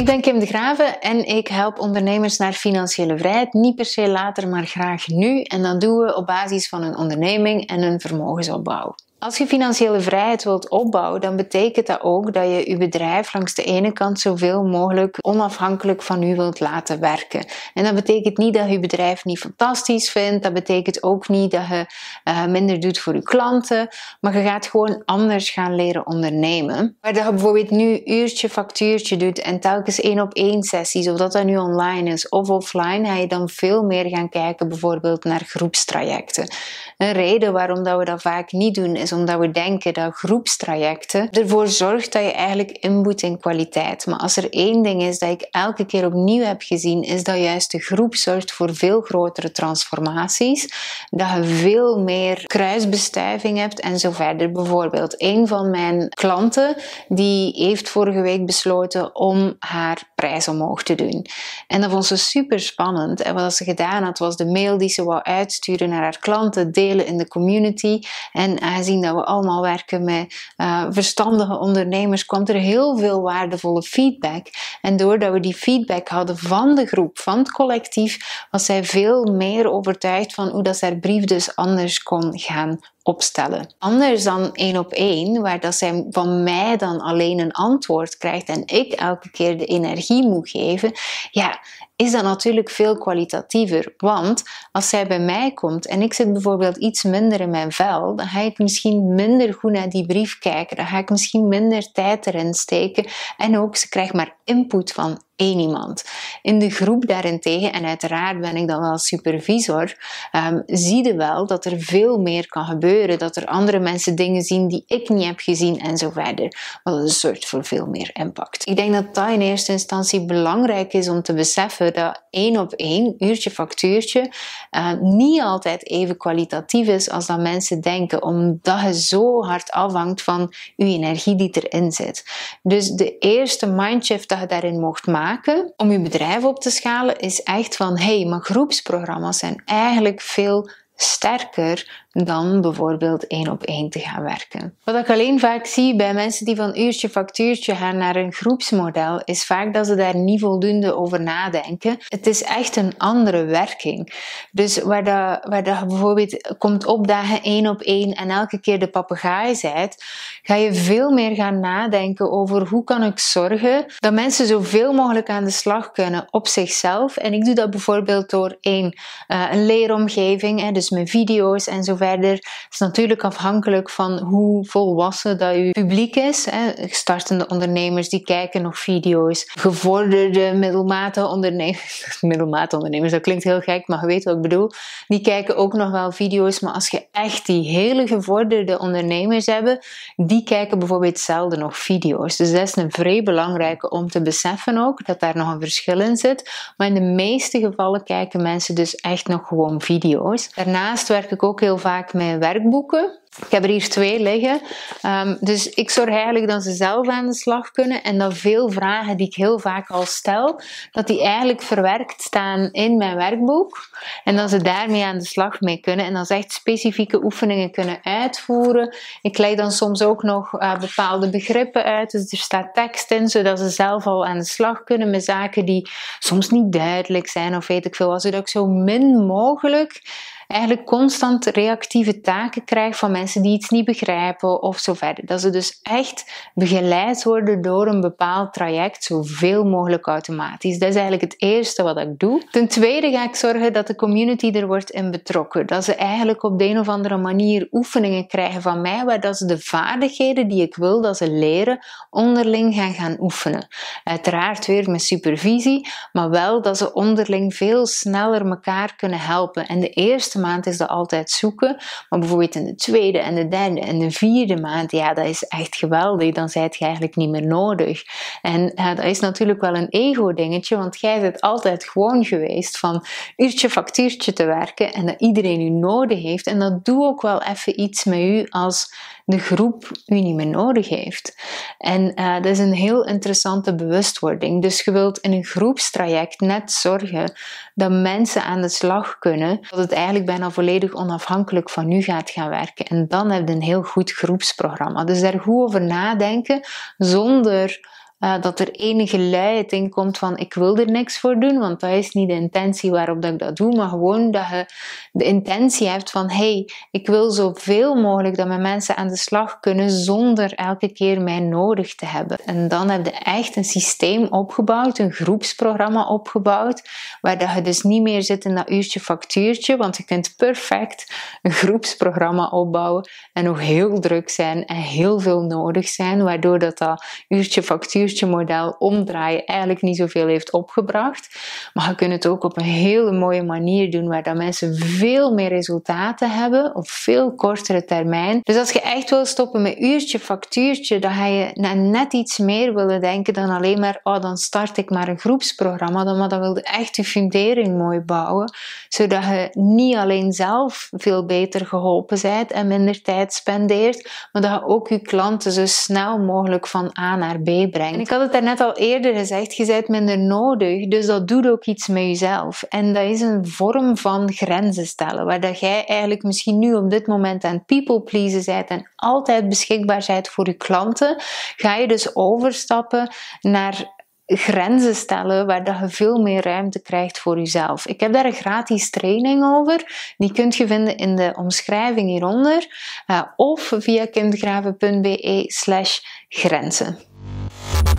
Ik ben Kim de Graven en ik help ondernemers naar financiële vrijheid. Niet per se later, maar graag nu. En dat doen we op basis van een onderneming en een vermogensopbouw. Als je financiële vrijheid wilt opbouwen, dan betekent dat ook dat je je bedrijf langs de ene kant zoveel mogelijk onafhankelijk van u wilt laten werken. En dat betekent niet dat je je bedrijf niet fantastisch vindt. Dat betekent ook niet dat je uh, minder doet voor je klanten. Maar je gaat gewoon anders gaan leren ondernemen. Waar je bijvoorbeeld nu uurtje, factuurtje doet en telkens één op één sessies, of dat dat nu online is of offline, ga je dan veel meer gaan kijken bijvoorbeeld naar groepstrajecten. Een reden waarom dat we dat vaak niet doen is omdat we denken dat groepstrajecten ervoor zorgt dat je eigenlijk inboet in kwaliteit. Maar als er één ding is dat ik elke keer opnieuw heb gezien, is dat juist de groep zorgt voor veel grotere transformaties. Dat je veel meer kruisbestuiving hebt en zo verder. Bijvoorbeeld, een van mijn klanten die heeft vorige week besloten om haar prijs omhoog te doen. En dat vond ze super spannend. En wat ze gedaan had, was de mail die ze wou uitsturen naar haar klanten delen in de community. En aangezien dat we allemaal werken met uh, verstandige ondernemers, kwam er heel veel waardevolle feedback. En doordat we die feedback hadden van de groep, van het collectief, was zij veel meer overtuigd van hoe dat haar brief dus anders kon gaan opstellen. Anders dan één op één, waar dat zij van mij dan alleen een antwoord krijgt en ik elke keer de energie moet geven, ja, is dat natuurlijk veel kwalitatiever. Want als zij bij mij komt en ik zit bijvoorbeeld iets minder in mijn vel, dan ga ik misschien minder goed naar die brief kijken. Dan ga ik misschien minder tijd erin steken. En ook, ze krijgt maar input van één iemand. In de groep daarentegen, en uiteraard ben ik dan wel supervisor, um, zie je wel dat er veel meer kan gebeuren. Dat er andere mensen dingen zien die ik niet heb gezien en zo verder. Wat dat zorgt voor veel meer impact. Ik denk dat dat in eerste instantie belangrijk is om te beseffen dat één op één, uurtje factuurtje, uh, niet altijd even kwalitatief is als dat mensen denken, omdat je zo hard afhangt van je energie die erin zit. Dus de eerste mindshift dat je daarin mocht maken, om je bedrijf op te schalen is echt van hey, maar groepsprogramma's zijn eigenlijk veel sterker dan bijvoorbeeld één op één te gaan werken. Wat ik alleen vaak zie bij mensen die van uurtje factuurtje gaan naar een groepsmodel, is vaak dat ze daar niet voldoende over nadenken. Het is echt een andere werking. Dus waar, dat, waar dat bijvoorbeeld komt opdagen één op één en elke keer de papegaai zijt, ga je veel meer gaan nadenken over hoe kan ik zorgen dat mensen zoveel mogelijk aan de slag kunnen op zichzelf. En ik doe dat bijvoorbeeld door één, uh, een leeromgeving, dus met video's en zo verder. Het is natuurlijk afhankelijk van hoe volwassen dat je publiek is. Hè. Startende ondernemers die kijken nog video's. Gevorderde middelmate ondernemers. middelmate ondernemers, dat klinkt heel gek, maar je weet wat ik bedoel. Die kijken ook nog wel video's. Maar als je echt die hele gevorderde ondernemers hebt, die kijken bijvoorbeeld zelden nog video's. Dus dat is een vrij belangrijke om te beseffen ook, dat daar nog een verschil in zit. Maar in de meeste gevallen kijken mensen dus echt nog gewoon video's. Daarnaast werk ik ook heel vaak met werkboeken. Ik heb er hier twee liggen. Um, dus ik zorg eigenlijk dat ze zelf aan de slag kunnen en dat veel vragen die ik heel vaak al stel, dat die eigenlijk verwerkt staan in mijn werkboek en dat ze daarmee aan de slag mee kunnen en dan ze echt specifieke oefeningen kunnen uitvoeren. Ik leg dan soms ook nog uh, bepaalde begrippen uit, dus er staat tekst in, zodat ze zelf al aan de slag kunnen met zaken die soms niet duidelijk zijn of weet ik veel zodat ik zo min mogelijk eigenlijk constant reactieve taken krijgt van mensen die iets niet begrijpen of zo verder. Dat ze dus echt begeleid worden door een bepaald traject, zoveel mogelijk automatisch. Dat is eigenlijk het eerste wat ik doe. Ten tweede ga ik zorgen dat de community er wordt in betrokken. Dat ze eigenlijk op de een of andere manier oefeningen krijgen van mij, waar dat ze de vaardigheden die ik wil dat ze leren, onderling gaan gaan oefenen. Uiteraard weer met supervisie, maar wel dat ze onderling veel sneller elkaar kunnen helpen. En de eerste maand is dat altijd zoeken. Maar bijvoorbeeld in de tweede en de derde en de vierde maand, ja, dat is echt geweldig. Dan zijt je eigenlijk niet meer nodig. En ja, dat is natuurlijk wel een ego-dingetje, want jij bent altijd gewoon geweest van uurtje factuurtje te werken en dat iedereen u nodig heeft. En dat doet ook wel even iets met u als de groep u niet meer nodig heeft. En uh, dat is een heel interessante bewustwording. Dus je wilt in een groepstraject net zorgen dat mensen aan de slag kunnen, dat het eigenlijk bijna volledig onafhankelijk van u gaat gaan werken. En dan heb je een heel goed groepsprogramma. Dus daar goed over nadenken zonder uh, dat er enige luiheid in komt van ik wil er niks voor doen, want dat is niet de intentie waarop dat ik dat doe, maar gewoon dat je de intentie hebt van hey, ik wil zoveel mogelijk dat mijn mensen aan de slag kunnen zonder elke keer mij nodig te hebben. En dan heb je echt een systeem opgebouwd, een groepsprogramma opgebouwd, waar dat je dus niet meer zit in dat uurtje factuurtje, want je kunt perfect een groepsprogramma opbouwen en nog heel druk zijn en heel veel nodig zijn, waardoor dat, dat uurtje factuurtje model omdraaien eigenlijk niet zoveel heeft opgebracht. Maar je kunt het ook op een hele mooie manier doen, waar dat mensen veel meer resultaten hebben op veel kortere termijn. Dus als je echt wil stoppen met uurtje factuurtje, dan ga je net iets meer willen denken dan alleen maar, oh dan start ik maar een groepsprogramma, dan, maar dan wil je echt je fundering mooi bouwen, zodat je niet alleen zelf veel beter geholpen bent en minder tijd spendeert, maar dat je ook je klanten zo snel mogelijk van A naar B brengt. Ik had het daarnet al eerder gezegd, je bent minder nodig, dus dat doet ook iets met jezelf. En dat is een vorm van grenzen stellen, waar dat jij eigenlijk misschien nu op dit moment aan people pleasen bent en altijd beschikbaar bent voor je klanten, ga je dus overstappen naar grenzen stellen waar dat je veel meer ruimte krijgt voor jezelf. Ik heb daar een gratis training over. Die kunt je vinden in de omschrijving hieronder uh, of via kindgraven.be slash grenzen.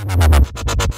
Ha.